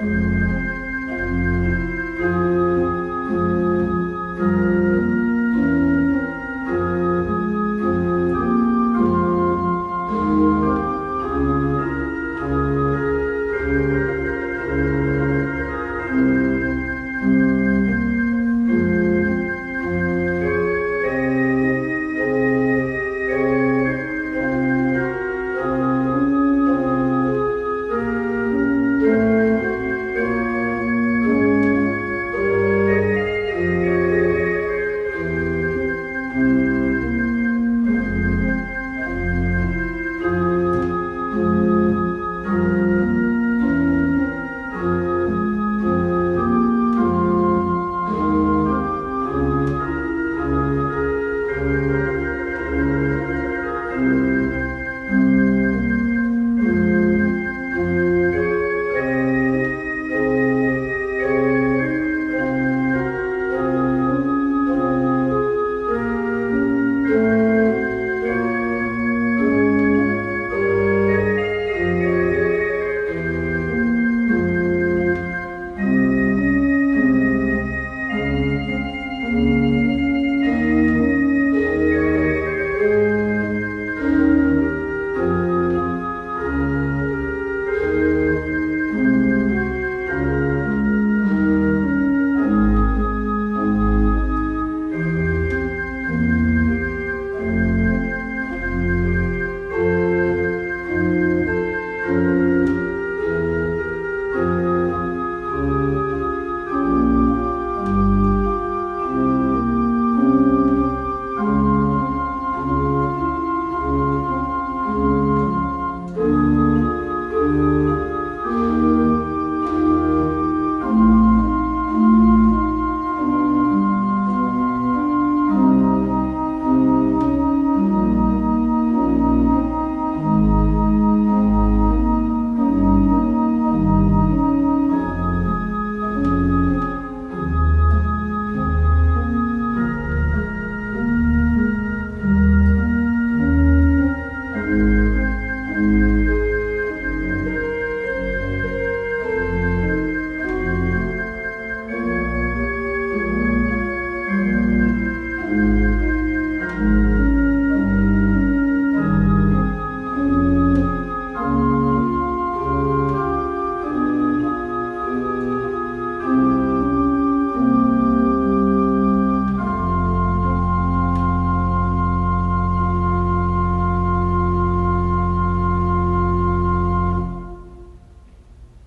Música